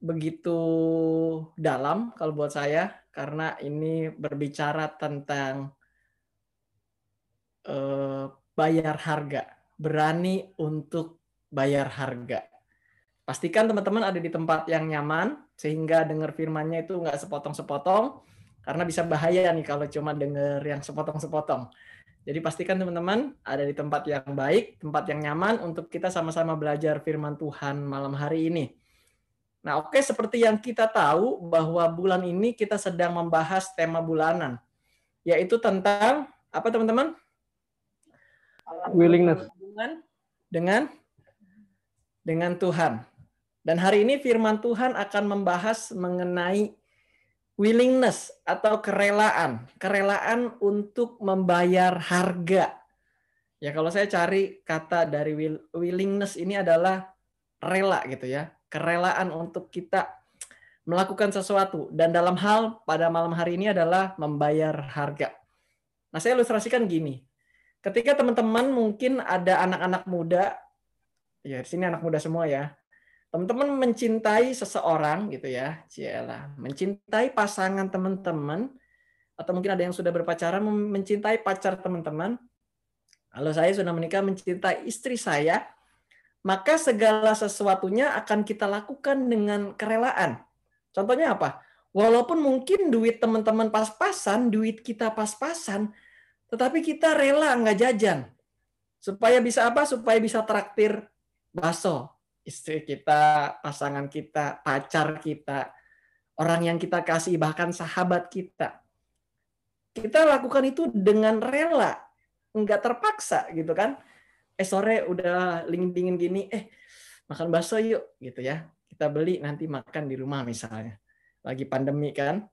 begitu dalam kalau buat saya karena ini berbicara tentang uh, bayar harga, berani untuk bayar harga. Pastikan teman-teman ada di tempat yang nyaman sehingga dengar firmannya itu nggak sepotong-sepotong karena bisa bahaya nih kalau cuma dengar yang sepotong-sepotong. Jadi pastikan teman-teman ada di tempat yang baik, tempat yang nyaman untuk kita sama-sama belajar firman Tuhan malam hari ini. Nah, oke okay, seperti yang kita tahu bahwa bulan ini kita sedang membahas tema bulanan yaitu tentang apa teman-teman? Willingness. Dengan dengan Tuhan. Dan hari ini firman Tuhan akan membahas mengenai willingness atau kerelaan, kerelaan untuk membayar harga. Ya kalau saya cari kata dari willingness ini adalah rela gitu ya, kerelaan untuk kita melakukan sesuatu dan dalam hal pada malam hari ini adalah membayar harga. Nah, saya ilustrasikan gini. Ketika teman-teman mungkin ada anak-anak muda, ya di sini anak muda semua ya, teman-teman mencintai seseorang gitu ya, Ciela, mencintai pasangan teman-teman atau mungkin ada yang sudah berpacaran mencintai pacar teman-teman. Kalau saya sudah menikah mencintai istri saya, maka segala sesuatunya akan kita lakukan dengan kerelaan. Contohnya apa? Walaupun mungkin duit teman-teman pas-pasan, duit kita pas-pasan, tetapi kita rela nggak jajan. Supaya bisa apa? Supaya bisa traktir baso, istri kita, pasangan kita, pacar kita, orang yang kita kasih, bahkan sahabat kita. Kita lakukan itu dengan rela, nggak terpaksa gitu kan. Eh sore udah dingin-dingin gini, eh makan bakso yuk gitu ya. Kita beli nanti makan di rumah misalnya. Lagi pandemi kan.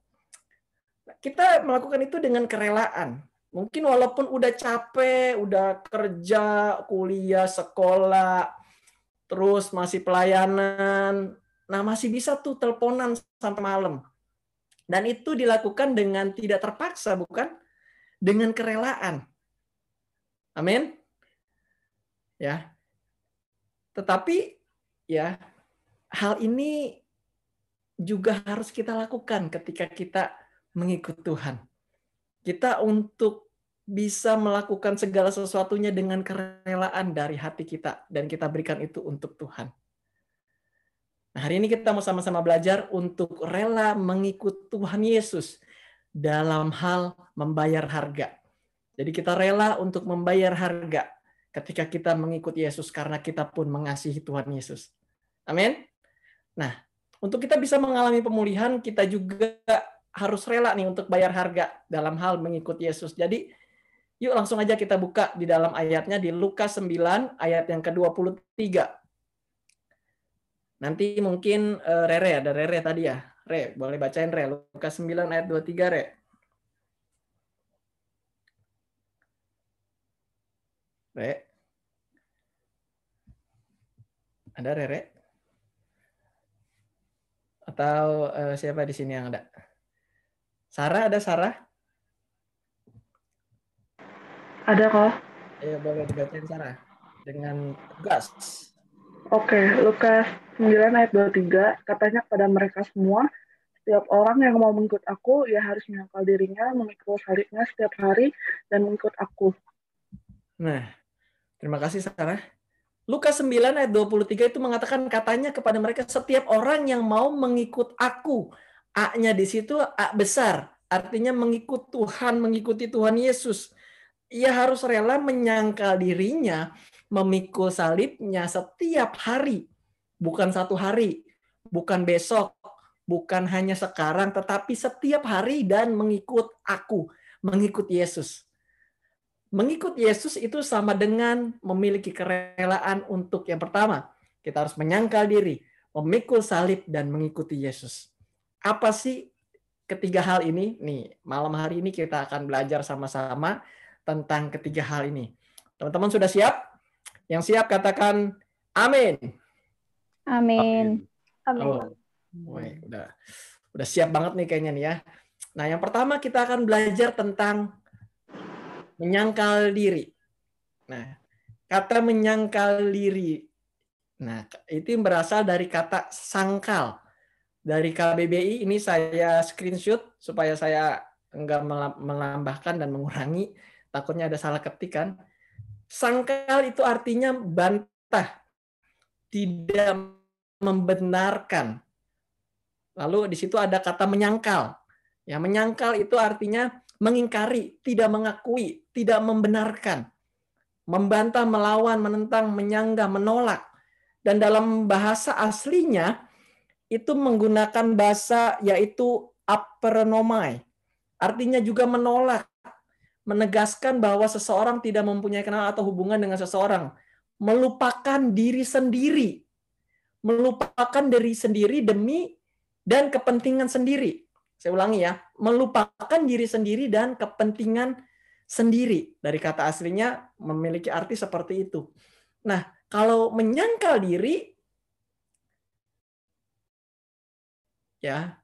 Kita melakukan itu dengan kerelaan. Mungkin walaupun udah capek, udah kerja, kuliah, sekolah, terus masih pelayanan. Nah, masih bisa tuh teleponan sampai malam. Dan itu dilakukan dengan tidak terpaksa, bukan? Dengan kerelaan. Amin. Ya. Tetapi ya, hal ini juga harus kita lakukan ketika kita mengikut Tuhan. Kita untuk bisa melakukan segala sesuatunya dengan kerelaan dari hati kita dan kita berikan itu untuk Tuhan. Nah, hari ini kita mau sama-sama belajar untuk rela mengikut Tuhan Yesus dalam hal membayar harga. Jadi kita rela untuk membayar harga ketika kita mengikut Yesus karena kita pun mengasihi Tuhan Yesus. Amin. Nah, untuk kita bisa mengalami pemulihan, kita juga harus rela nih untuk bayar harga dalam hal mengikut Yesus. Jadi Yuk langsung aja kita buka di dalam ayatnya di Lukas 9 ayat yang ke-23. Nanti mungkin uh, Rere ada Rere tadi ya. Re, boleh bacain Re. Lukas 9 ayat 23 Re. Re. Ada Rere? Atau uh, siapa di sini yang ada? Sarah ada Sarah? Ada kok. Ayo boleh dibacain Sarah dengan tugas. Oke, Lukas 9 ayat 23 katanya kepada mereka semua, setiap orang yang mau mengikut aku, ya harus menyangkal dirinya, mengikut salibnya setiap hari, dan mengikut aku. Nah, terima kasih Sarah. Lukas 9 ayat 23 itu mengatakan katanya kepada mereka setiap orang yang mau mengikut aku. A-nya di situ A besar, artinya mengikut Tuhan, mengikuti Tuhan Yesus ia harus rela menyangkal dirinya, memikul salibnya setiap hari, bukan satu hari, bukan besok, bukan hanya sekarang, tetapi setiap hari dan mengikut aku, mengikut Yesus. Mengikut Yesus itu sama dengan memiliki kerelaan untuk yang pertama, kita harus menyangkal diri, memikul salib dan mengikuti Yesus. Apa sih ketiga hal ini? Nih, malam hari ini kita akan belajar sama-sama tentang ketiga hal ini. Teman-teman sudah siap? Yang siap katakan amin. Amin. Amin. Oh, woy, udah udah siap banget nih kayaknya nih ya. Nah, yang pertama kita akan belajar tentang menyangkal diri. Nah, kata menyangkal diri. Nah, itu berasal dari kata sangkal dari KBBI ini saya screenshot supaya saya enggak melambahkan dan mengurangi takutnya ada salah ketikan. Sangkal itu artinya bantah, tidak membenarkan. Lalu di situ ada kata menyangkal. Ya, menyangkal itu artinya mengingkari, tidak mengakui, tidak membenarkan. Membantah, melawan, menentang, menyanggah, menolak. Dan dalam bahasa aslinya itu menggunakan bahasa yaitu aperenomai. Artinya juga menolak, menegaskan bahwa seseorang tidak mempunyai kenal atau hubungan dengan seseorang, melupakan diri sendiri, melupakan diri sendiri demi dan kepentingan sendiri. Saya ulangi ya, melupakan diri sendiri dan kepentingan sendiri. Dari kata aslinya memiliki arti seperti itu. Nah, kalau menyangkal diri ya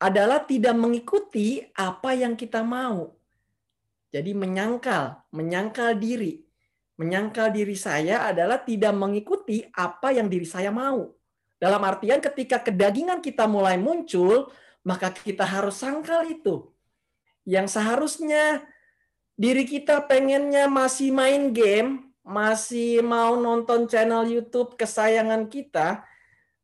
adalah tidak mengikuti apa yang kita mau. Jadi menyangkal, menyangkal diri. Menyangkal diri saya adalah tidak mengikuti apa yang diri saya mau. Dalam artian ketika kedagingan kita mulai muncul, maka kita harus sangkal itu. Yang seharusnya diri kita pengennya masih main game, masih mau nonton channel YouTube kesayangan kita,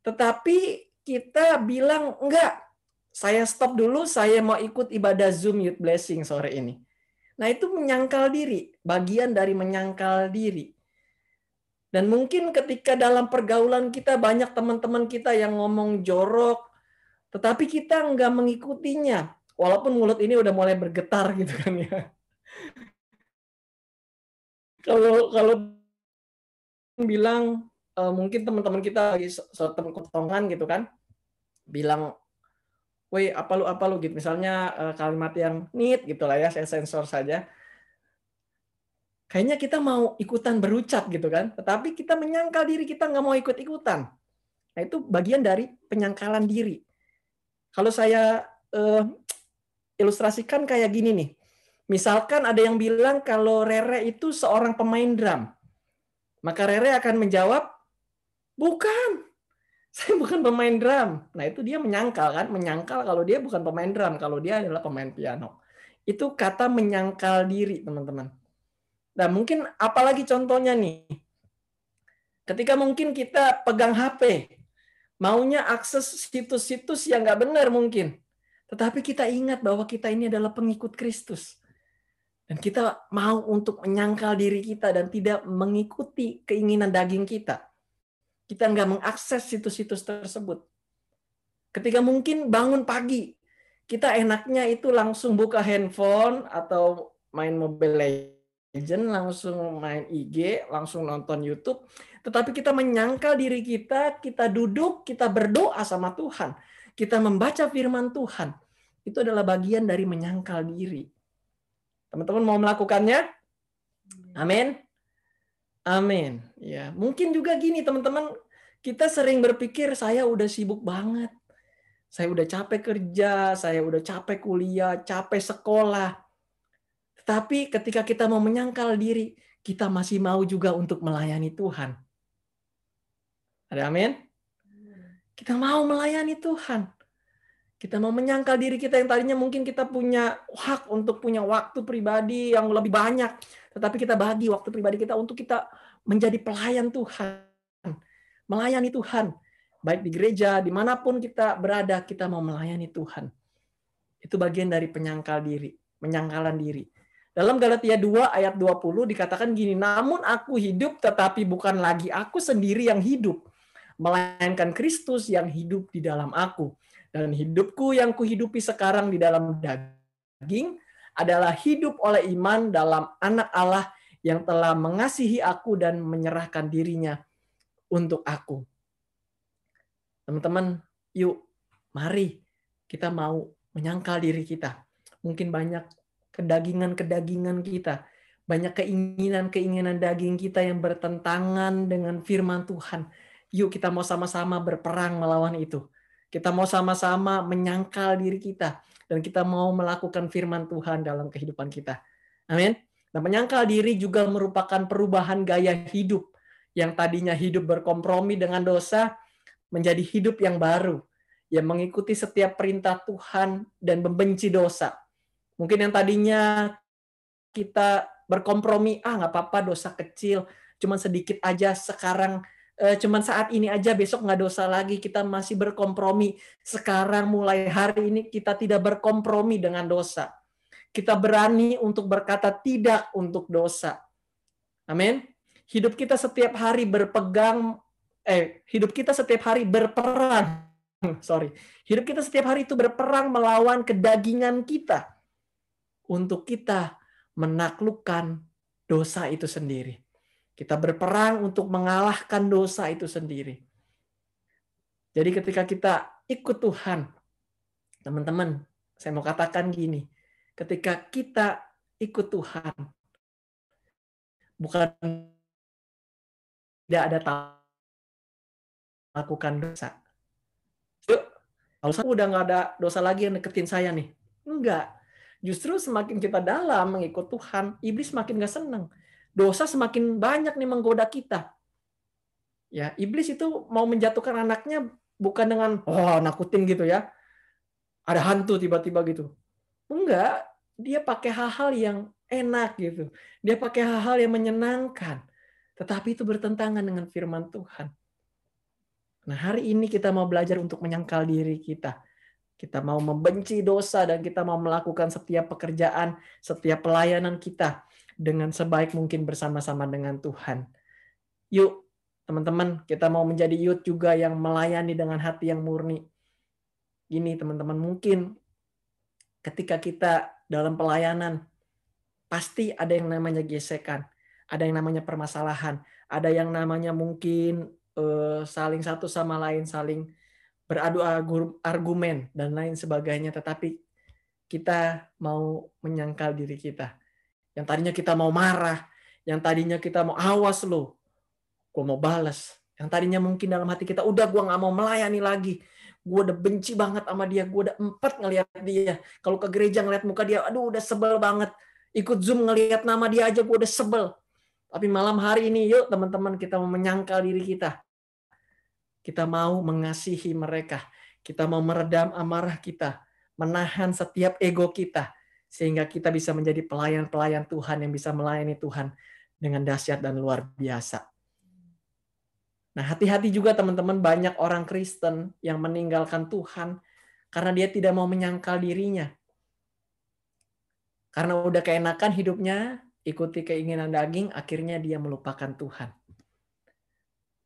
tetapi kita bilang enggak, saya stop dulu, saya mau ikut ibadah Zoom Youth Blessing sore ini. Nah, itu menyangkal diri, bagian dari menyangkal diri. Dan mungkin ketika dalam pergaulan kita banyak teman-teman kita yang ngomong jorok, tetapi kita nggak mengikutinya. Walaupun mulut ini udah mulai bergetar gitu kan ya. Kalau kalau bilang uh, mungkin teman-teman kita lagi setongan gitu kan, bilang woi apa lu apa lu? Gitu. Misalnya uh, kalimat yang nit gitulah ya saya sensor saja. Kayaknya kita mau ikutan berucap gitu kan. Tetapi kita menyangkal diri kita nggak mau ikut ikutan nah itu bagian dari penyangkalan diri kalau saya uh, ilustrasikan kayak gini nih misalkan ada yang bilang kalau Rere itu seorang pemain drum maka Rere akan menjawab bukan saya bukan pemain drum. Nah, itu dia menyangkal kan, menyangkal kalau dia bukan pemain drum, kalau dia adalah pemain piano. Itu kata menyangkal diri, teman-teman. Nah, mungkin apalagi contohnya nih. Ketika mungkin kita pegang HP, maunya akses situs-situs yang nggak benar mungkin. Tetapi kita ingat bahwa kita ini adalah pengikut Kristus. Dan kita mau untuk menyangkal diri kita dan tidak mengikuti keinginan daging kita kita nggak mengakses situs-situs tersebut. Ketika mungkin bangun pagi, kita enaknya itu langsung buka handphone atau main Mobile Legend, langsung main IG, langsung nonton YouTube. Tetapi kita menyangkal diri kita, kita duduk, kita berdoa sama Tuhan. Kita membaca firman Tuhan. Itu adalah bagian dari menyangkal diri. Teman-teman mau melakukannya? Amin. Amin. Ya, mungkin juga gini teman-teman, kita sering berpikir saya udah sibuk banget. Saya udah capek kerja, saya udah capek kuliah, capek sekolah. Tapi ketika kita mau menyangkal diri, kita masih mau juga untuk melayani Tuhan. Ada amin? Kita mau melayani Tuhan. Kita mau menyangkal diri kita yang tadinya mungkin kita punya hak untuk punya waktu pribadi yang lebih banyak. Tetapi kita bagi waktu pribadi kita untuk kita menjadi pelayan Tuhan. Melayani Tuhan. Baik di gereja, di mana pun kita berada, kita mau melayani Tuhan. Itu bagian dari penyangkal diri. Menyangkalan diri. Dalam Galatia 2 ayat 20 dikatakan gini, namun aku hidup tetapi bukan lagi aku sendiri yang hidup, melainkan Kristus yang hidup di dalam aku. Dan hidupku yang kuhidupi sekarang di dalam daging adalah hidup oleh iman dalam anak Allah yang telah mengasihi aku dan menyerahkan dirinya untuk aku. Teman-teman, yuk mari kita mau menyangkal diri kita. Mungkin banyak kedagingan-kedagingan kita, banyak keinginan-keinginan daging kita yang bertentangan dengan firman Tuhan. Yuk kita mau sama-sama berperang melawan itu. Kita mau sama-sama menyangkal diri kita dan kita mau melakukan firman Tuhan dalam kehidupan kita. Amin. Dan menyangkal diri juga merupakan perubahan gaya hidup yang tadinya hidup berkompromi dengan dosa menjadi hidup yang baru yang mengikuti setiap perintah Tuhan dan membenci dosa. Mungkin yang tadinya kita berkompromi, ah nggak apa-apa dosa kecil, cuman sedikit aja sekarang cuman saat ini aja besok nggak dosa lagi. Kita masih berkompromi. Sekarang mulai hari ini kita tidak berkompromi dengan dosa. Kita berani untuk berkata tidak untuk dosa. Amin. Hidup kita setiap hari berpegang eh hidup kita setiap hari berperang. Sorry. Hidup kita setiap hari itu berperang melawan kedagingan kita. Untuk kita menaklukkan dosa itu sendiri kita berperang untuk mengalahkan dosa itu sendiri. Jadi ketika kita ikut Tuhan, teman-teman, saya mau katakan gini, ketika kita ikut Tuhan, bukan tidak ada lakukan dosa. Yuk, kalau saya udah nggak ada dosa lagi yang deketin saya nih. Enggak. Justru semakin kita dalam mengikut Tuhan, iblis makin gak seneng dosa semakin banyak nih menggoda kita. Ya, iblis itu mau menjatuhkan anaknya bukan dengan oh nakutin gitu ya. Ada hantu tiba-tiba gitu. Enggak, dia pakai hal-hal yang enak gitu. Dia pakai hal-hal yang menyenangkan. Tetapi itu bertentangan dengan firman Tuhan. Nah, hari ini kita mau belajar untuk menyangkal diri kita. Kita mau membenci dosa dan kita mau melakukan setiap pekerjaan, setiap pelayanan kita dengan sebaik mungkin bersama-sama dengan Tuhan. Yuk, teman-teman, kita mau menjadi youth juga yang melayani dengan hati yang murni. Gini, teman-teman, mungkin ketika kita dalam pelayanan, pasti ada yang namanya gesekan, ada yang namanya permasalahan, ada yang namanya mungkin uh, saling satu sama lain, saling beradu argumen, dan lain sebagainya. Tetapi kita mau menyangkal diri kita yang tadinya kita mau marah, yang tadinya kita mau awas lo, gue mau balas. Yang tadinya mungkin dalam hati kita, udah gue nggak mau melayani lagi. Gue udah benci banget sama dia, gue udah empat ngelihat dia. Kalau ke gereja ngeliat muka dia, aduh udah sebel banget. Ikut Zoom ngelihat nama dia aja, gue udah sebel. Tapi malam hari ini, yuk teman-teman kita mau menyangkal diri kita. Kita mau mengasihi mereka. Kita mau meredam amarah kita. Menahan setiap ego kita sehingga kita bisa menjadi pelayan-pelayan Tuhan yang bisa melayani Tuhan dengan dahsyat dan luar biasa. Nah, hati-hati juga teman-teman banyak orang Kristen yang meninggalkan Tuhan karena dia tidak mau menyangkal dirinya. Karena udah keenakan hidupnya, ikuti keinginan daging, akhirnya dia melupakan Tuhan.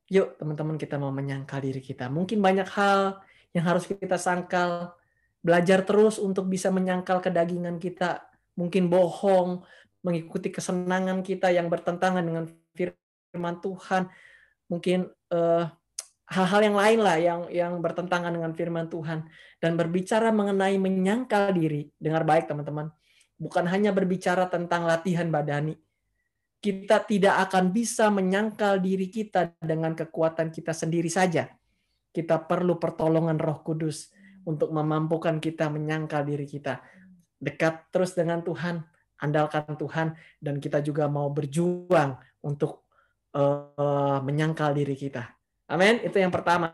Yuk, teman-teman, kita mau menyangkal diri kita. Mungkin banyak hal yang harus kita sangkal, belajar terus untuk bisa menyangkal kedagingan kita, mungkin bohong, mengikuti kesenangan kita yang bertentangan dengan firman Tuhan, mungkin eh, hal-hal yang lain lah yang yang bertentangan dengan firman Tuhan dan berbicara mengenai menyangkal diri. Dengar baik teman-teman. Bukan hanya berbicara tentang latihan badani. Kita tidak akan bisa menyangkal diri kita dengan kekuatan kita sendiri saja. Kita perlu pertolongan Roh Kudus untuk memampukan kita menyangkal diri kita. Dekat terus dengan Tuhan, andalkan Tuhan, dan kita juga mau berjuang untuk uh, menyangkal diri kita. Amin. Itu yang pertama.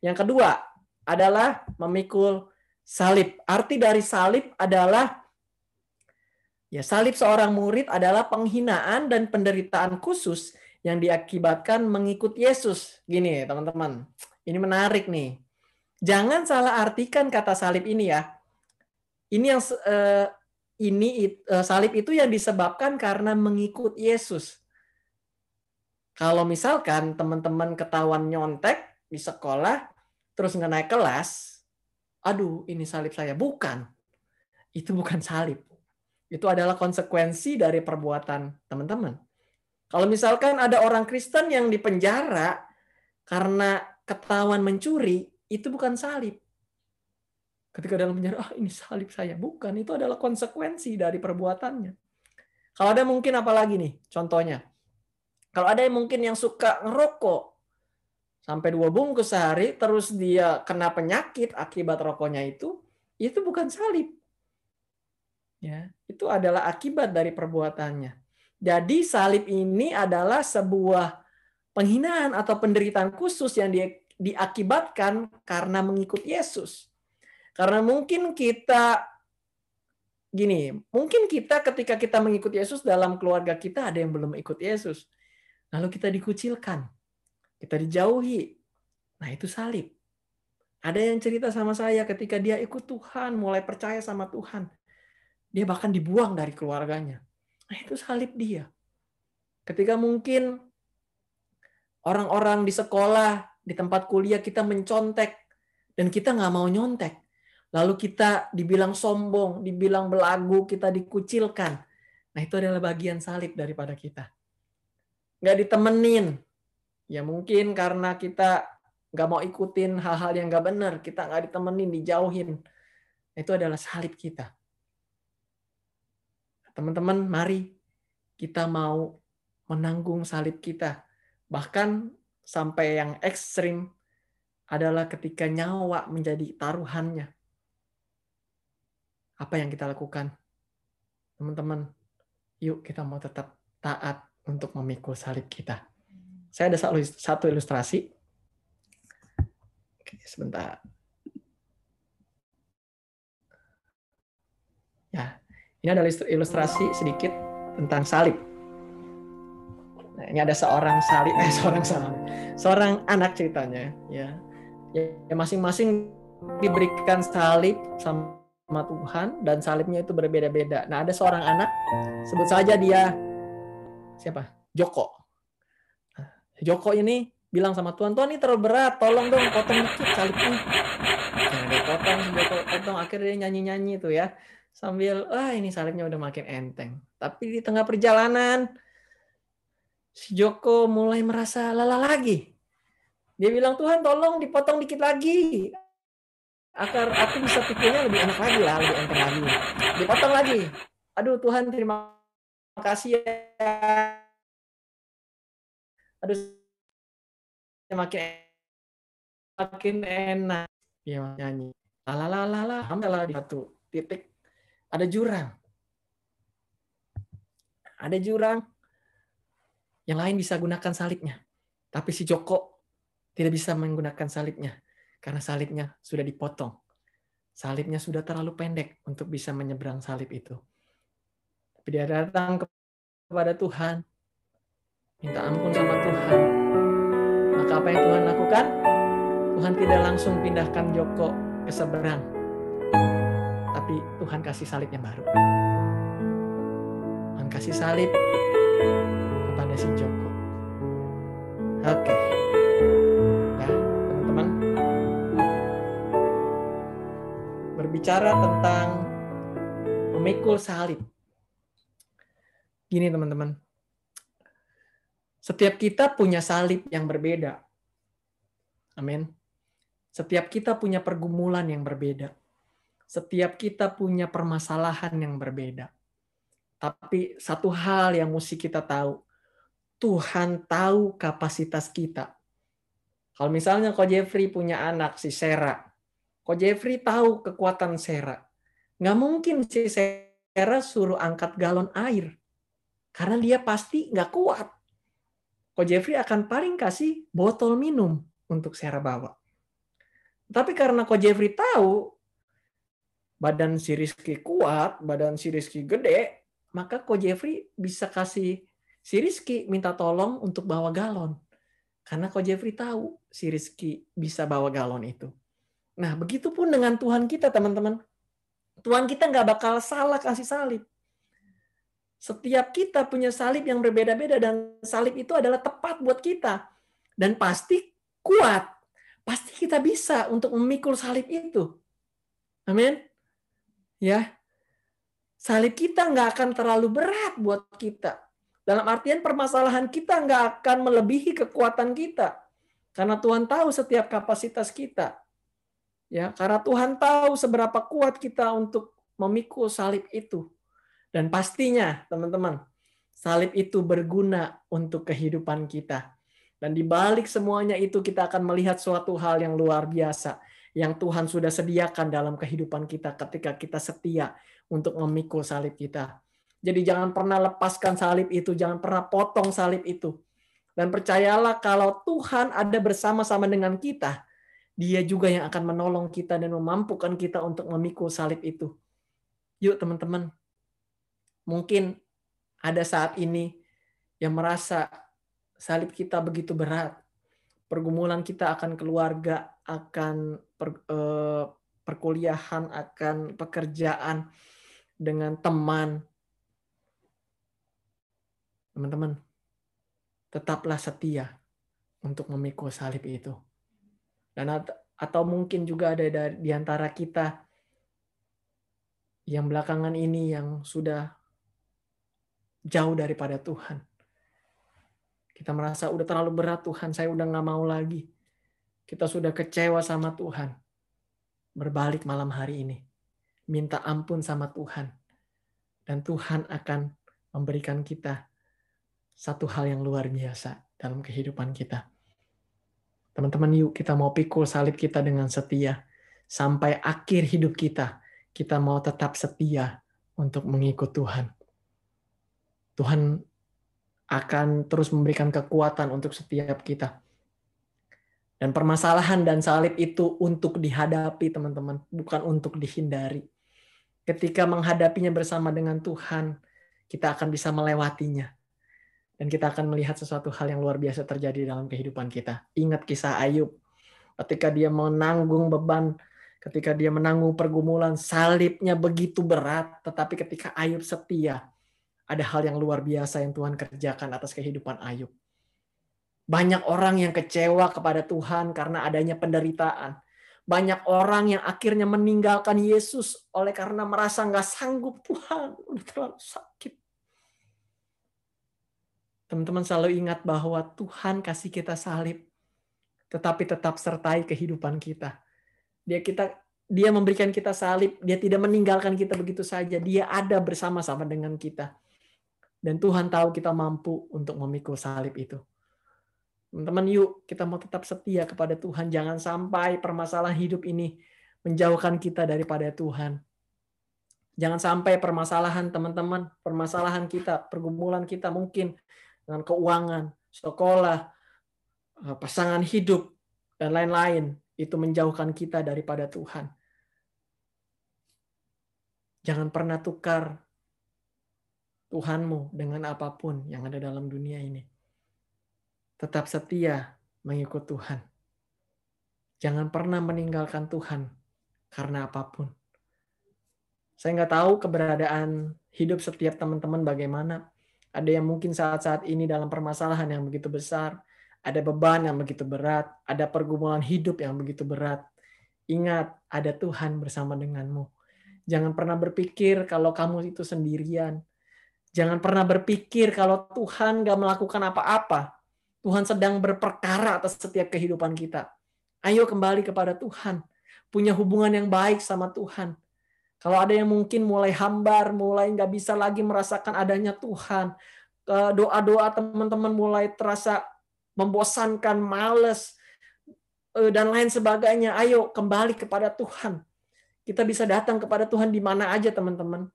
Yang kedua adalah memikul salib. Arti dari salib adalah ya salib seorang murid adalah penghinaan dan penderitaan khusus yang diakibatkan mengikut Yesus. Gini, teman-teman. Ini menarik nih. Jangan salah artikan kata salib ini ya. Ini yang uh, ini uh, salib itu yang disebabkan karena mengikut Yesus. Kalau misalkan teman-teman ketahuan nyontek di sekolah, terus nggak naik kelas, aduh ini salib saya. Bukan. Itu bukan salib. Itu adalah konsekuensi dari perbuatan teman-teman. Kalau misalkan ada orang Kristen yang dipenjara karena ketahuan mencuri, itu bukan salib. Ketika dalam penjara, ah ini salib saya. Bukan, itu adalah konsekuensi dari perbuatannya. Kalau ada mungkin apa lagi nih contohnya. Kalau ada yang mungkin yang suka ngerokok, sampai dua bungkus sehari, terus dia kena penyakit akibat rokoknya itu, itu bukan salib. Ya, itu adalah akibat dari perbuatannya. Jadi salib ini adalah sebuah penghinaan atau penderitaan khusus yang dia diakibatkan karena mengikut Yesus. Karena mungkin kita gini, mungkin kita ketika kita mengikut Yesus dalam keluarga kita ada yang belum ikut Yesus. Lalu kita dikucilkan. Kita dijauhi. Nah, itu salib. Ada yang cerita sama saya ketika dia ikut Tuhan, mulai percaya sama Tuhan. Dia bahkan dibuang dari keluarganya. Nah, itu salib dia. Ketika mungkin orang-orang di sekolah, di tempat kuliah kita mencontek, dan kita nggak mau nyontek. Lalu kita dibilang sombong, dibilang belagu, kita dikucilkan. Nah itu adalah bagian salib daripada kita. Nggak ditemenin. Ya mungkin karena kita nggak mau ikutin hal-hal yang nggak benar, kita nggak ditemenin, dijauhin. Itu adalah salib kita. Teman-teman, mari kita mau menanggung salib kita. Bahkan sampai yang ekstrim adalah ketika nyawa menjadi taruhannya. Apa yang kita lakukan? Teman-teman, yuk kita mau tetap taat untuk memikul salib kita. Saya ada satu ilustrasi. Oke, sebentar. Ya, ini adalah ilustrasi sedikit tentang salib. Nah, ini ada seorang salib, eh seorang salib, seorang anak ceritanya, ya ya masing-masing diberikan salib sama Tuhan dan salibnya itu berbeda-beda. Nah, ada seorang anak sebut saja dia siapa? Joko. Nah, Joko ini bilang sama Tuhan, Tuhan ini terlalu berat, tolong dong potong dikit salibnya. Yang dia potong, Joko potong, akhirnya dia nyanyi-nyanyi tuh ya. Sambil, ah ini salibnya udah makin enteng. Tapi di tengah perjalanan, si Joko mulai merasa lelah lagi. Dia bilang, Tuhan tolong dipotong dikit lagi. Agar aku bisa pikirnya lebih enak lagi lah, lebih enteng lagi. Dipotong lagi. Aduh Tuhan terima kasih ya. Aduh, makin makin enak. Dia nyanyi. Lalalala, alhamdulillah di satu titik ada jurang. Ada jurang. Yang lain bisa gunakan salibnya. Tapi si Joko tidak bisa menggunakan salibnya karena salibnya sudah dipotong. Salibnya sudah terlalu pendek untuk bisa menyeberang salib itu. Tapi dia datang kepada Tuhan, minta ampun sama Tuhan. Maka apa yang Tuhan lakukan? Tuhan tidak langsung pindahkan Joko ke seberang. Tapi Tuhan kasih salib yang baru. Tuhan kasih salib kepada si Joko. Oke. Okay. berbicara tentang memikul salib. Gini teman-teman, setiap kita punya salib yang berbeda. Amin. Setiap kita punya pergumulan yang berbeda. Setiap kita punya permasalahan yang berbeda. Tapi satu hal yang mesti kita tahu, Tuhan tahu kapasitas kita. Kalau misalnya kau Jeffrey punya anak si Sarah, Kok Jeffrey tahu kekuatan Sarah. Nggak mungkin si Sarah suruh angkat galon air. Karena dia pasti nggak kuat. Kok Jeffrey akan paling kasih botol minum untuk Sarah bawa. Tapi karena Ko Jeffrey tahu badan si Rizky kuat, badan si Rizky gede, maka Ko Jeffrey bisa kasih si Rizky minta tolong untuk bawa galon. Karena Ko Jeffrey tahu si Rizky bisa bawa galon itu. Nah, begitupun dengan Tuhan kita, teman-teman. Tuhan kita nggak bakal salah kasih salib. Setiap kita punya salib yang berbeda-beda dan salib itu adalah tepat buat kita. Dan pasti kuat. Pasti kita bisa untuk memikul salib itu. Amin. Ya. Salib kita nggak akan terlalu berat buat kita. Dalam artian permasalahan kita nggak akan melebihi kekuatan kita. Karena Tuhan tahu setiap kapasitas kita. Ya, karena Tuhan tahu seberapa kuat kita untuk memikul salib itu. Dan pastinya, teman-teman, salib itu berguna untuk kehidupan kita. Dan di balik semuanya itu kita akan melihat suatu hal yang luar biasa yang Tuhan sudah sediakan dalam kehidupan kita ketika kita setia untuk memikul salib kita. Jadi jangan pernah lepaskan salib itu, jangan pernah potong salib itu. Dan percayalah kalau Tuhan ada bersama-sama dengan kita, dia juga yang akan menolong kita dan memampukan kita untuk memikul salib itu. Yuk teman-teman, mungkin ada saat ini yang merasa salib kita begitu berat. Pergumulan kita akan keluarga, akan per, eh, perkuliahan, akan pekerjaan dengan teman. Teman-teman, tetaplah setia untuk memikul salib itu. Dan atau mungkin juga ada di antara kita yang belakangan ini yang sudah jauh daripada Tuhan. Kita merasa udah terlalu berat Tuhan, saya udah nggak mau lagi. Kita sudah kecewa sama Tuhan. Berbalik malam hari ini. Minta ampun sama Tuhan. Dan Tuhan akan memberikan kita satu hal yang luar biasa dalam kehidupan kita. Teman-teman yuk kita mau pikul salib kita dengan setia. Sampai akhir hidup kita, kita mau tetap setia untuk mengikut Tuhan. Tuhan akan terus memberikan kekuatan untuk setiap kita. Dan permasalahan dan salib itu untuk dihadapi, teman-teman, bukan untuk dihindari. Ketika menghadapinya bersama dengan Tuhan, kita akan bisa melewatinya dan kita akan melihat sesuatu hal yang luar biasa terjadi dalam kehidupan kita. Ingat kisah Ayub. Ketika dia menanggung beban, ketika dia menanggung pergumulan, salibnya begitu berat, tetapi ketika Ayub setia, ada hal yang luar biasa yang Tuhan kerjakan atas kehidupan Ayub. Banyak orang yang kecewa kepada Tuhan karena adanya penderitaan. Banyak orang yang akhirnya meninggalkan Yesus oleh karena merasa nggak sanggup Tuhan, udah terlalu sakit Teman-teman selalu ingat bahwa Tuhan kasih kita salib, tetapi tetap sertai kehidupan kita. Dia kita dia memberikan kita salib, dia tidak meninggalkan kita begitu saja. Dia ada bersama-sama dengan kita. Dan Tuhan tahu kita mampu untuk memikul salib itu. Teman-teman, yuk kita mau tetap setia kepada Tuhan. Jangan sampai permasalahan hidup ini menjauhkan kita daripada Tuhan. Jangan sampai permasalahan teman-teman, permasalahan kita, pergumulan kita mungkin dengan keuangan, sekolah, eh, pasangan hidup, dan lain-lain. Itu menjauhkan kita daripada Tuhan. Jangan pernah tukar Tuhanmu dengan apa pun yang ada dalam dunia ini. Tetap setia mengikut Tuhan. Jangan pernah meninggalkan Tuhan karena apa pun. Saya nggak tahu keberadaan hidup setiap teman-teman bagaimana. Ada yang mungkin saat-saat ini dalam permasalahan yang begitu besar, ada beban yang begitu berat, ada pergumulan hidup yang begitu berat. Ingat, ada Tuhan bersama denganmu. Jangan pernah berpikir kalau kamu itu sendirian. Jangan pernah berpikir kalau Tuhan gak melakukan apa-apa. Tuhan sedang berperkara atas setiap kehidupan kita. Ayo kembali kepada Tuhan. Punya hubungan yang baik sama Tuhan. Kalau ada yang mungkin mulai hambar, mulai nggak bisa lagi merasakan adanya Tuhan, doa-doa teman-teman mulai terasa membosankan, males, eh, dan lain sebagainya. Ayo kembali kepada Tuhan. Kita bisa datang kepada Tuhan di mana aja, teman-teman.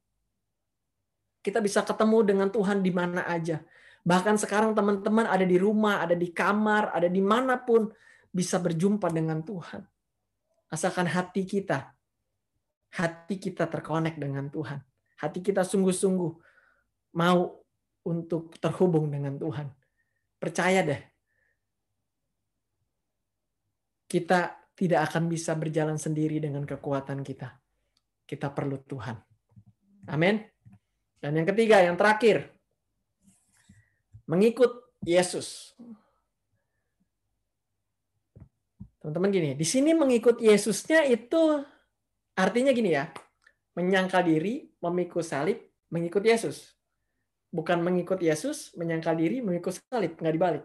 Kita bisa ketemu dengan Tuhan di mana aja. Bahkan sekarang teman-teman ada di rumah, ada di kamar, ada di mana pun bisa berjumpa dengan Tuhan. Asalkan hati kita hati kita terkonek dengan Tuhan. Hati kita sungguh-sungguh mau untuk terhubung dengan Tuhan. Percaya deh. Kita tidak akan bisa berjalan sendiri dengan kekuatan kita. Kita perlu Tuhan. Amin. Dan yang ketiga, yang terakhir. Mengikut Yesus. Teman-teman gini, di sini mengikut Yesusnya itu Artinya gini ya, menyangkal diri, memikul salib, mengikut Yesus. Bukan mengikut Yesus, menyangkal diri, mengikut salib, nggak dibalik.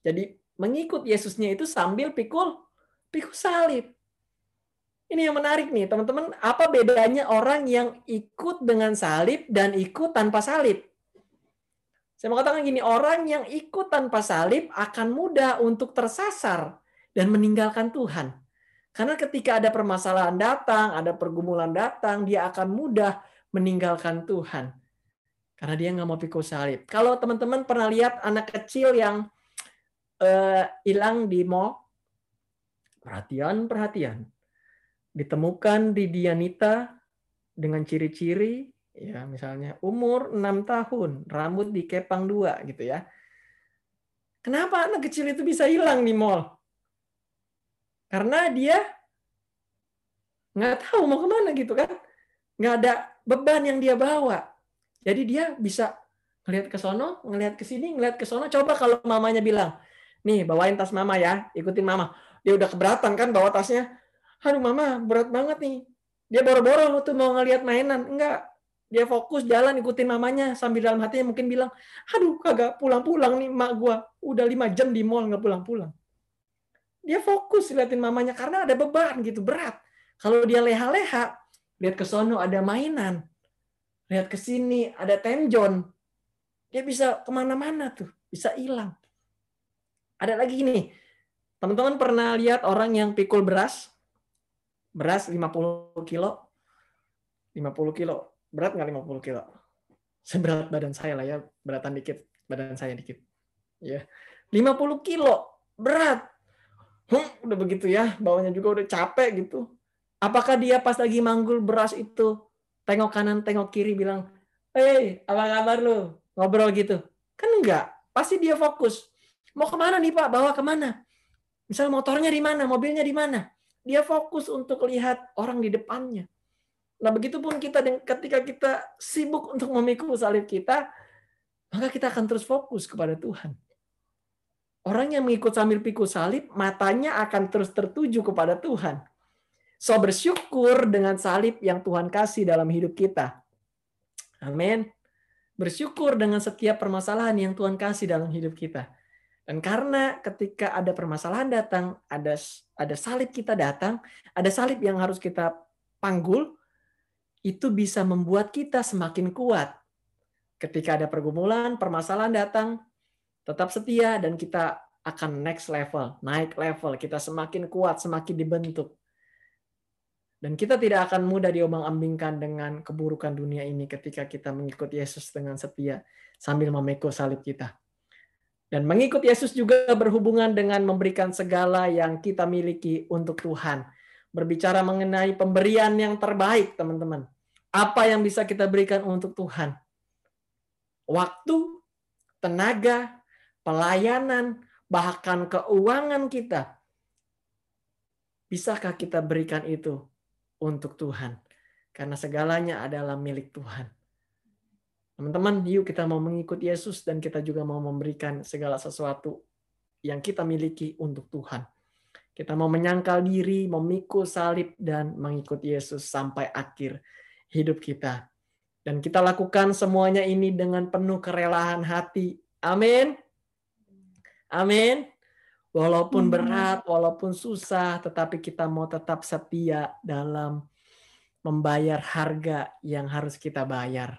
Jadi mengikut Yesusnya itu sambil pikul pikul salib. Ini yang menarik nih, teman-teman. Apa bedanya orang yang ikut dengan salib dan ikut tanpa salib? Saya mau katakan gini, orang yang ikut tanpa salib akan mudah untuk tersasar dan meninggalkan Tuhan. Karena ketika ada permasalahan datang, ada pergumulan datang, dia akan mudah meninggalkan Tuhan. Karena dia nggak mau pikul salib. Kalau teman-teman pernah lihat anak kecil yang uh, hilang di mall, perhatian-perhatian ditemukan di Dianita dengan ciri-ciri ya misalnya umur 6 tahun, rambut dikepang dua gitu ya. Kenapa anak kecil itu bisa hilang di mall? Karena dia nggak tahu mau ke mana gitu kan. Nggak ada beban yang dia bawa. Jadi dia bisa ngelihat ke sono, ngelihat ke sini, ngelihat ke sono. Coba kalau mamanya bilang, nih bawain tas mama ya, ikutin mama. Dia udah keberatan kan bawa tasnya. Aduh mama berat banget nih. Dia boro-boro tuh mau ngelihat mainan. Enggak. Dia fokus jalan ikutin mamanya sambil dalam hatinya mungkin bilang, aduh kagak pulang-pulang nih mak gua. Udah lima jam di mall nggak pulang-pulang. Dia fokus liatin mamanya karena ada beban gitu berat. Kalau dia leha-leha, lihat ke sono ada mainan, lihat ke sini ada tenjon, dia bisa ke mana-mana tuh, bisa hilang. Ada lagi nih, teman-teman pernah lihat orang yang pikul beras? Beras 50 kilo, 50 kilo, berat nggak 50 kilo? Seberat badan saya lah ya, beratan dikit, badan saya dikit. Ya, 50 kilo, berat. Hmm, udah begitu ya, bawahnya juga udah capek gitu Apakah dia pas lagi manggul beras itu tengok kanan, tengok kiri bilang, "Hei, apa kabar lu?" Ngobrol gitu. Kan enggak. Pasti dia fokus. Mau ke mana nih Pak? Bawa ke mana? Misal motornya di mana? Mobilnya di mana? Dia fokus untuk lihat orang di depannya. Nah, begitupun kita ketika kita sibuk untuk memikul salib kita, maka kita akan terus fokus kepada Tuhan. Orang yang mengikut sambil pikul salib, matanya akan terus tertuju kepada Tuhan. So bersyukur dengan salib yang Tuhan kasih dalam hidup kita. Amin. Bersyukur dengan setiap permasalahan yang Tuhan kasih dalam hidup kita. Dan karena ketika ada permasalahan datang, ada ada salib kita datang, ada salib yang harus kita panggul, itu bisa membuat kita semakin kuat. Ketika ada pergumulan, permasalahan datang, tetap setia dan kita akan next level, naik level, kita semakin kuat, semakin dibentuk. Dan kita tidak akan mudah diombang-ambingkan dengan keburukan dunia ini ketika kita mengikut Yesus dengan setia sambil memikul salib kita. Dan mengikut Yesus juga berhubungan dengan memberikan segala yang kita miliki untuk Tuhan. Berbicara mengenai pemberian yang terbaik, teman-teman. Apa yang bisa kita berikan untuk Tuhan? Waktu, tenaga, pelayanan, bahkan keuangan kita. Bisakah kita berikan itu untuk Tuhan. Karena segalanya adalah milik Tuhan. Teman-teman, yuk kita mau mengikut Yesus dan kita juga mau memberikan segala sesuatu yang kita miliki untuk Tuhan. Kita mau menyangkal diri, memikul salib, dan mengikut Yesus sampai akhir hidup kita. Dan kita lakukan semuanya ini dengan penuh kerelaan hati. Amin. Amin. Walaupun hmm. berat, walaupun susah, tetapi kita mau tetap setia dalam membayar harga yang harus kita bayar.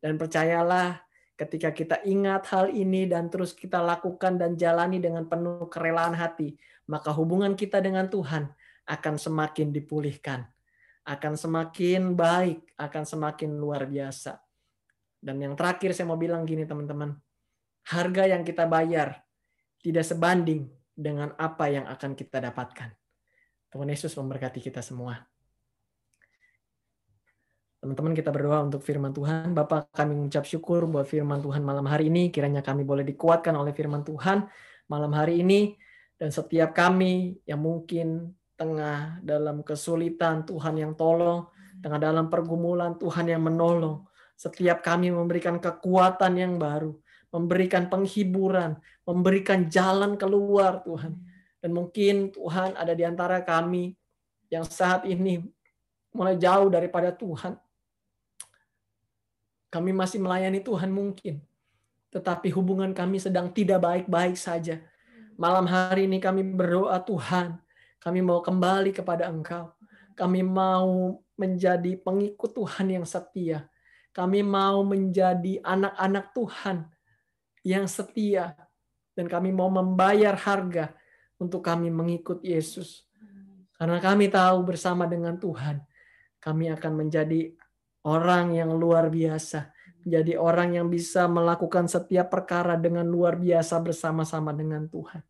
Dan percayalah, ketika kita ingat hal ini dan terus kita lakukan dan jalani dengan penuh kerelaan hati, maka hubungan kita dengan Tuhan akan semakin dipulihkan, akan semakin baik, akan semakin luar biasa. Dan yang terakhir saya mau bilang gini teman-teman, harga yang kita bayar tidak sebanding dengan apa yang akan kita dapatkan. Tuhan Yesus memberkati kita semua. Teman-teman kita berdoa untuk firman Tuhan. Bapak kami mengucap syukur buat firman Tuhan malam hari ini. Kiranya kami boleh dikuatkan oleh firman Tuhan malam hari ini. Dan setiap kami yang mungkin tengah dalam kesulitan Tuhan yang tolong. Tengah dalam pergumulan Tuhan yang menolong. Setiap kami memberikan kekuatan yang baru memberikan penghiburan, memberikan jalan keluar Tuhan. Dan mungkin Tuhan ada di antara kami yang saat ini mulai jauh daripada Tuhan. Kami masih melayani Tuhan mungkin. Tetapi hubungan kami sedang tidak baik-baik saja. Malam hari ini kami berdoa Tuhan. Kami mau kembali kepada Engkau. Kami mau menjadi pengikut Tuhan yang setia. Kami mau menjadi anak-anak Tuhan yang setia dan kami mau membayar harga untuk kami mengikut Yesus. Karena kami tahu bersama dengan Tuhan, kami akan menjadi orang yang luar biasa, menjadi orang yang bisa melakukan setiap perkara dengan luar biasa bersama-sama dengan Tuhan.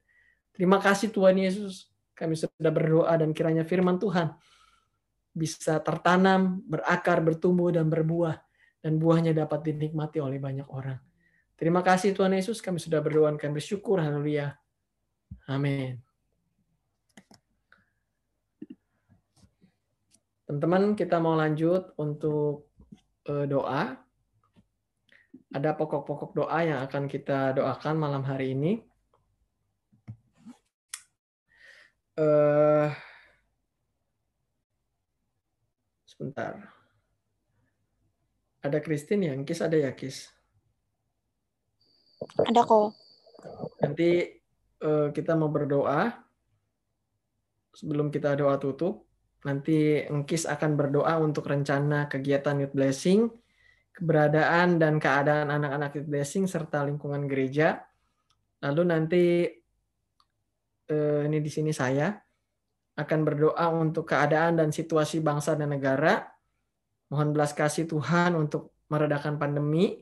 Terima kasih Tuhan Yesus. Kami sudah berdoa dan kiranya firman Tuhan bisa tertanam, berakar, bertumbuh, dan berbuah. Dan buahnya dapat dinikmati oleh banyak orang. Terima kasih Tuhan Yesus. Kami sudah berdoa dan kami bersyukur. Haleluya. Amin. Teman-teman, kita mau lanjut untuk eh, doa. Ada pokok-pokok doa yang akan kita doakan malam hari ini. uh, sebentar. Ada Christine yang Kis ada ya Kis? Ada kok. Nanti uh, kita mau berdoa. Sebelum kita doa tutup, nanti Engkis akan berdoa untuk rencana kegiatan Youth Blessing, keberadaan dan keadaan anak-anak Youth Blessing serta lingkungan gereja. Lalu nanti eh, ini di sini saya akan berdoa untuk keadaan dan situasi bangsa dan negara. Mohon belas kasih Tuhan untuk meredakan pandemi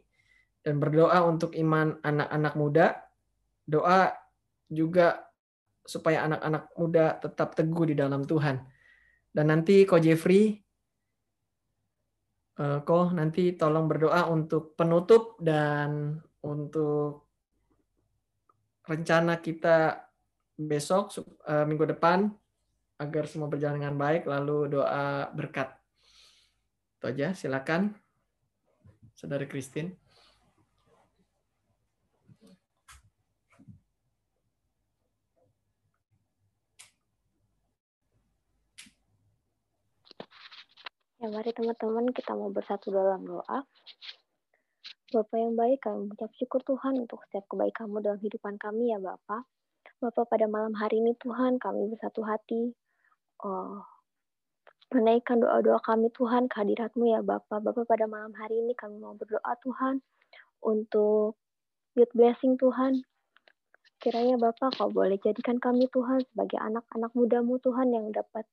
dan berdoa untuk iman anak-anak muda. Doa juga supaya anak-anak muda tetap teguh di dalam Tuhan. Dan nanti Ko Jeffrey, eh, Ko nanti tolong berdoa untuk penutup dan untuk rencana kita besok uh, minggu depan agar semua berjalan dengan baik lalu doa berkat. Itu aja, silakan. Saudara Christine. Ya, mari teman-teman kita mau bersatu dalam doa. Bapak yang baik, kami mengucap syukur Tuhan untuk setiap kebaikanmu dalam kehidupan kami ya Bapak. Bapak pada malam hari ini Tuhan kami bersatu hati oh, menaikkan doa-doa kami Tuhan kehadiratmu ya Bapak. Bapak pada malam hari ini kami mau berdoa Tuhan untuk youth blessing Tuhan. Kiranya Bapak kau boleh jadikan kami Tuhan sebagai anak-anak mudamu Tuhan yang dapat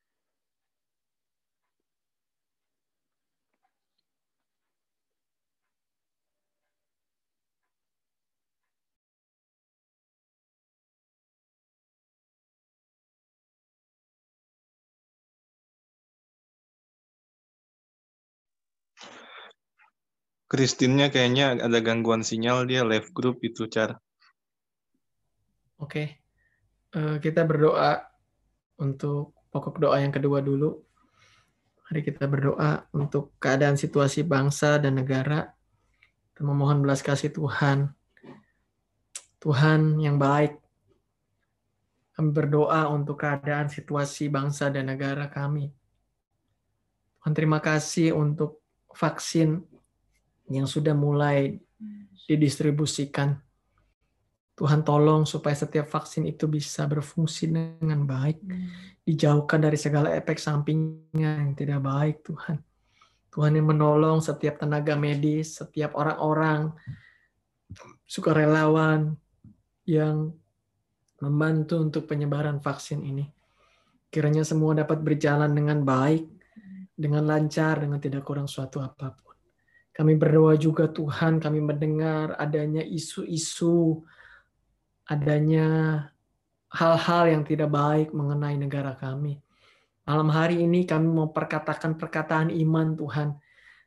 Kristinnya kayaknya ada gangguan sinyal dia live group itu cara. Oke, uh, kita berdoa untuk pokok doa yang kedua dulu. Mari kita berdoa untuk keadaan situasi bangsa dan negara. Kita memohon belas kasih Tuhan. Tuhan yang baik. Kami berdoa untuk keadaan situasi bangsa dan negara kami. Tuhan terima kasih untuk vaksin yang sudah mulai didistribusikan. Tuhan tolong supaya setiap vaksin itu bisa berfungsi dengan baik, dijauhkan dari segala efek sampingnya yang tidak baik, Tuhan. Tuhan yang menolong setiap tenaga medis, setiap orang-orang sukarelawan yang membantu untuk penyebaran vaksin ini. Kiranya semua dapat berjalan dengan baik, dengan lancar, dengan tidak kurang suatu apa pun. Kami berdoa juga Tuhan, kami mendengar adanya isu-isu, adanya hal-hal yang tidak baik mengenai negara kami. Malam hari ini kami mau perkatakan perkataan iman Tuhan,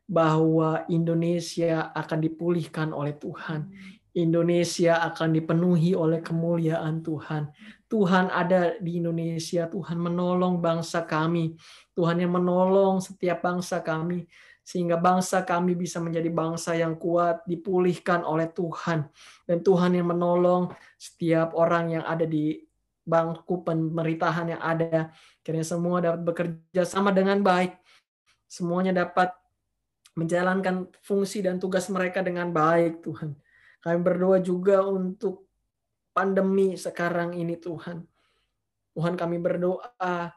bahwa Indonesia akan dipulihkan oleh Tuhan. Indonesia akan dipenuhi oleh kemuliaan Tuhan. Tuhan ada di Indonesia, Tuhan menolong bangsa kami. Tuhan yang menolong setiap bangsa kami sehingga bangsa kami bisa menjadi bangsa yang kuat, dipulihkan oleh Tuhan. Dan Tuhan yang menolong setiap orang yang ada di bangku pemerintahan yang ada. Kiranya semua dapat bekerja sama dengan baik. Semuanya dapat menjalankan fungsi dan tugas mereka dengan baik, Tuhan. Kami berdoa juga untuk pandemi sekarang ini, Tuhan. Tuhan kami berdoa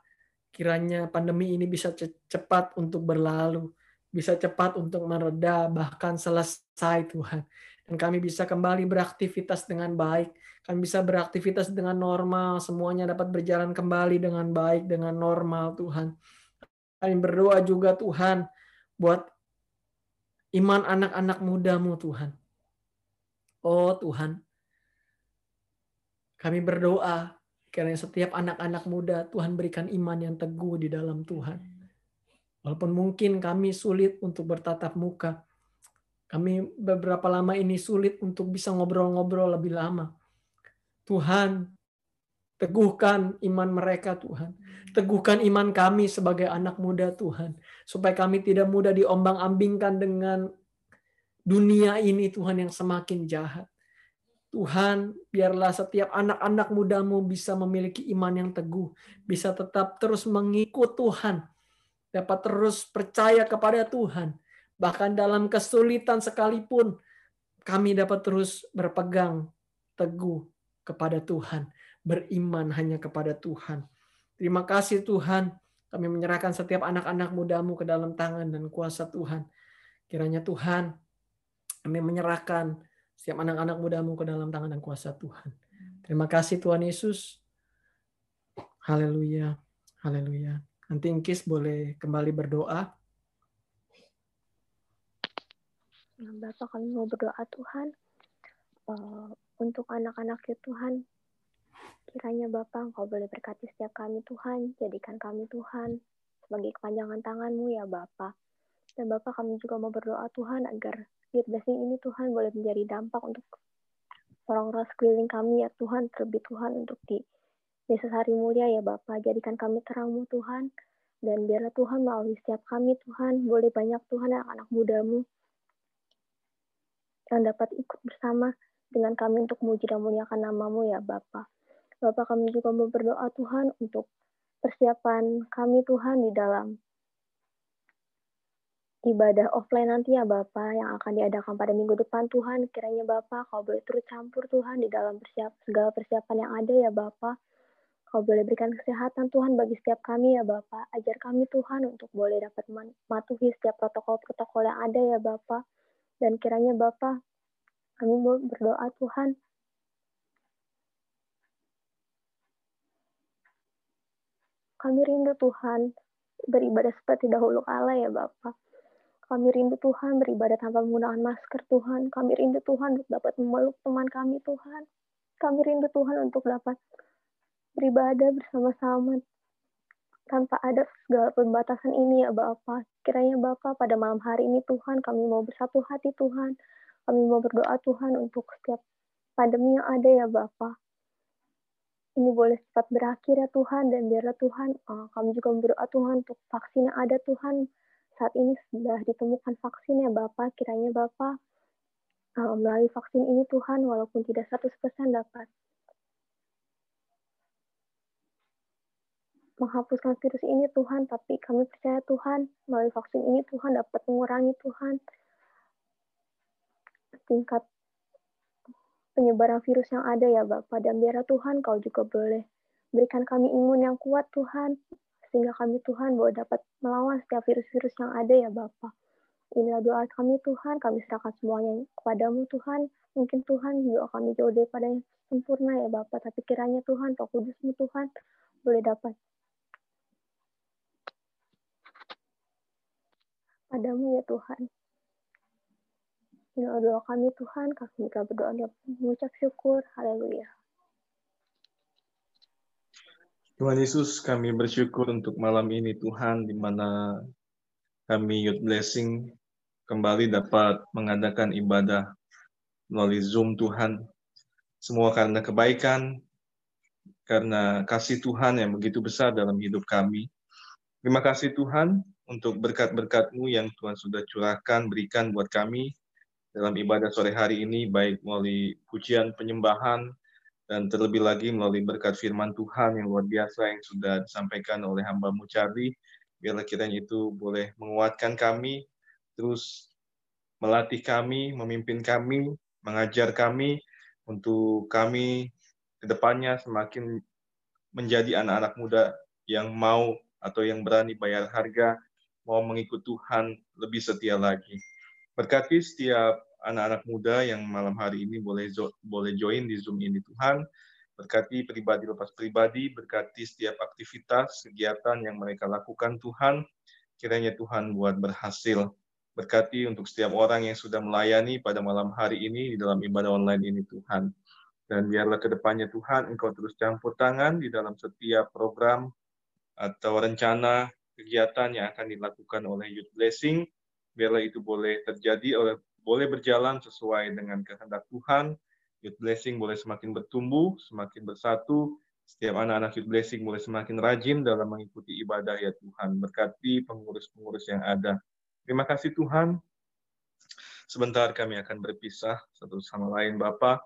kiranya pandemi ini bisa cepat untuk berlalu bisa cepat untuk mereda, bahkan selesai Tuhan. Dan kami bisa kembali beraktivitas dengan baik. Kami bisa beraktivitas dengan normal. Semuanya dapat berjalan kembali dengan baik, dengan normal Tuhan. Kami berdoa juga Tuhan buat iman anak-anak mudamu Tuhan. Oh Tuhan, kami berdoa Kiranya setiap anak-anak muda Tuhan berikan iman yang teguh di dalam Tuhan. Walaupun mungkin kami sulit untuk bertatap muka. Kami beberapa lama ini sulit untuk bisa ngobrol-ngobrol lebih lama. Tuhan, teguhkan iman mereka Tuhan. Teguhkan iman kami sebagai anak muda Tuhan. Supaya kami tidak mudah diombang-ambingkan dengan dunia ini Tuhan yang semakin jahat. Tuhan, biarlah setiap anak-anak mudamu bisa memiliki iman yang teguh, bisa tetap terus mengikut Tuhan, dapat terus percaya kepada Tuhan. Bahkan dalam kesulitan sekalipun, kami dapat terus berpegang teguh kepada Tuhan, beriman hanya kepada Tuhan. Terima kasih Tuhan, kami menyerahkan setiap anak-anak mudamu ke dalam tangan dan kuasa Tuhan. Kiranya Tuhan, kami menyerahkan setiap anak-anak mudamu ke dalam tangan dan kuasa Tuhan. Terima kasih Tuhan Yesus. Haleluya. Haleluya. Nanti Ingkis boleh kembali berdoa. Bapak kami mau berdoa Tuhan uh, untuk anak-anak ya Tuhan. Kiranya Bapak Engkau boleh berkati setiap kami Tuhan. Jadikan kami Tuhan sebagai kepanjangan tanganmu ya Bapak. Dan Bapak kami juga mau berdoa Tuhan agar youth blessing ini Tuhan boleh menjadi dampak untuk orang-orang sekeliling kami ya Tuhan, terlebih Tuhan untuk di desa Sari Mulia ya Bapak. Jadikan kami terangmu Tuhan, dan biarlah Tuhan melalui setiap kami Tuhan, boleh banyak Tuhan anak-anak mudamu yang dapat ikut bersama dengan kami untuk memuji dan muliakan namamu ya Bapak. Bapak kami juga mau berdoa Tuhan untuk persiapan kami Tuhan di dalam ibadah offline nanti ya Bapak yang akan diadakan pada minggu depan Tuhan kiranya Bapak kau boleh turut campur Tuhan di dalam persiap, segala persiapan yang ada ya Bapak kau boleh berikan kesehatan Tuhan bagi setiap kami ya Bapak ajar kami Tuhan untuk boleh dapat mematuhi setiap protokol-protokol yang ada ya Bapak dan kiranya Bapak kami berdoa Tuhan kami rindu Tuhan beribadah seperti dahulu kala ya Bapak kami rindu Tuhan beribadah tanpa menggunakan masker Tuhan. Kami rindu Tuhan untuk dapat memeluk teman kami Tuhan. Kami rindu Tuhan untuk dapat beribadah bersama-sama tanpa ada segala pembatasan ini ya Bapak. Kiranya Bapak pada malam hari ini Tuhan kami mau bersatu hati Tuhan. Kami mau berdoa Tuhan untuk setiap pandemi yang ada ya Bapak. Ini boleh cepat berakhir ya Tuhan dan biarlah Tuhan uh, kami juga berdoa Tuhan untuk vaksin yang ada Tuhan saat ini sudah ditemukan vaksin ya Bapak. Kiranya Bapak uh, melalui vaksin ini Tuhan walaupun tidak 100% dapat menghapuskan virus ini Tuhan, tapi kami percaya Tuhan melalui vaksin ini Tuhan dapat mengurangi Tuhan tingkat penyebaran virus yang ada ya Bapak dan biarlah Tuhan kau juga boleh berikan kami imun yang kuat Tuhan sehingga kami Tuhan boleh dapat melawan setiap virus-virus yang ada ya Bapak. Inilah doa kami Tuhan, kami serahkan semuanya kepadamu Tuhan. Mungkin Tuhan doa kami jauh daripada yang sempurna ya Bapak, tapi kiranya Tuhan, Roh Kudusmu Tuhan, boleh dapat padamu ya Tuhan. Inilah doa kami Tuhan, kami berdoa dan mengucap syukur. Haleluya. Tuhan Yesus, kami bersyukur untuk malam ini Tuhan, di mana kami Youth Blessing kembali dapat mengadakan ibadah melalui Zoom Tuhan. Semua karena kebaikan, karena kasih Tuhan yang begitu besar dalam hidup kami. Terima kasih Tuhan untuk berkat-berkat-Mu yang Tuhan sudah curahkan, berikan buat kami dalam ibadah sore hari ini, baik melalui pujian penyembahan, dan terlebih lagi melalui berkat firman Tuhan yang luar biasa yang sudah disampaikan oleh hamba-Mu Charlie, biarlah kiranya itu boleh menguatkan kami, terus melatih kami, memimpin kami, mengajar kami, untuk kami ke depannya semakin menjadi anak-anak muda yang mau atau yang berani bayar harga, mau mengikut Tuhan lebih setia lagi. Berkati setiap anak-anak muda yang malam hari ini boleh boleh join di Zoom ini Tuhan. Berkati pribadi lepas pribadi, berkati setiap aktivitas, kegiatan yang mereka lakukan Tuhan. Kiranya Tuhan buat berhasil. Berkati untuk setiap orang yang sudah melayani pada malam hari ini di dalam ibadah online ini Tuhan. Dan biarlah ke depannya Tuhan Engkau terus campur tangan di dalam setiap program atau rencana kegiatan yang akan dilakukan oleh Youth Blessing. Biarlah itu boleh terjadi, oleh boleh berjalan sesuai dengan kehendak Tuhan. Youth Blessing boleh semakin bertumbuh, semakin bersatu. Setiap anak-anak Youth Blessing boleh semakin rajin dalam mengikuti ibadah ya Tuhan. Berkati pengurus-pengurus yang ada. Terima kasih Tuhan. Sebentar kami akan berpisah satu sama lain Bapak.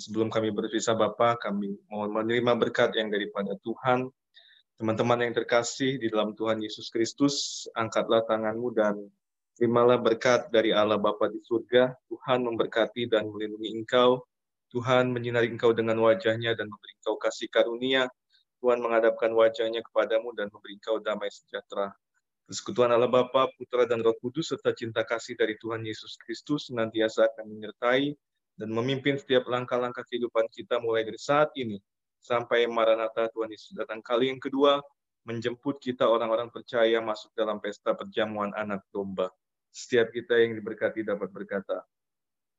Sebelum kami berpisah Bapak, kami mohon menerima berkat yang daripada Tuhan Teman-teman yang terkasih di dalam Tuhan Yesus Kristus, angkatlah tanganmu dan terimalah berkat dari Allah Bapa di surga. Tuhan memberkati dan melindungi engkau. Tuhan menyinari engkau dengan wajahnya dan memberi engkau kasih karunia. Tuhan menghadapkan wajahnya kepadamu dan memberi engkau damai sejahtera. Persekutuan Allah Bapa, Putra, dan Roh Kudus serta cinta kasih dari Tuhan Yesus Kristus senantiasa akan menyertai dan memimpin setiap langkah-langkah kehidupan kita mulai dari saat ini sampai Maranatha Tuhan Yesus datang kali yang kedua, menjemput kita orang-orang percaya masuk dalam pesta perjamuan anak domba. Setiap kita yang diberkati dapat berkata,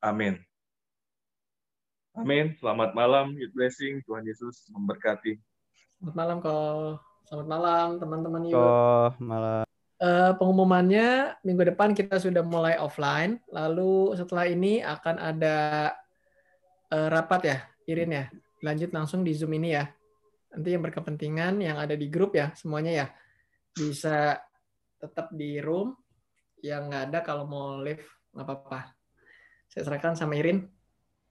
Amin. Amin. Selamat malam, youth blessing. Tuhan Yesus memberkati. Selamat malam, kok. Selamat malam, teman-teman youth. Oh, malam. Uh, pengumumannya minggu depan kita sudah mulai offline. Lalu setelah ini akan ada uh, rapat ya, Irin ya lanjut langsung di Zoom ini ya. Nanti yang berkepentingan yang ada di grup ya semuanya ya bisa tetap di room. Yang nggak ada kalau mau live nggak apa-apa. Saya serahkan sama Irin.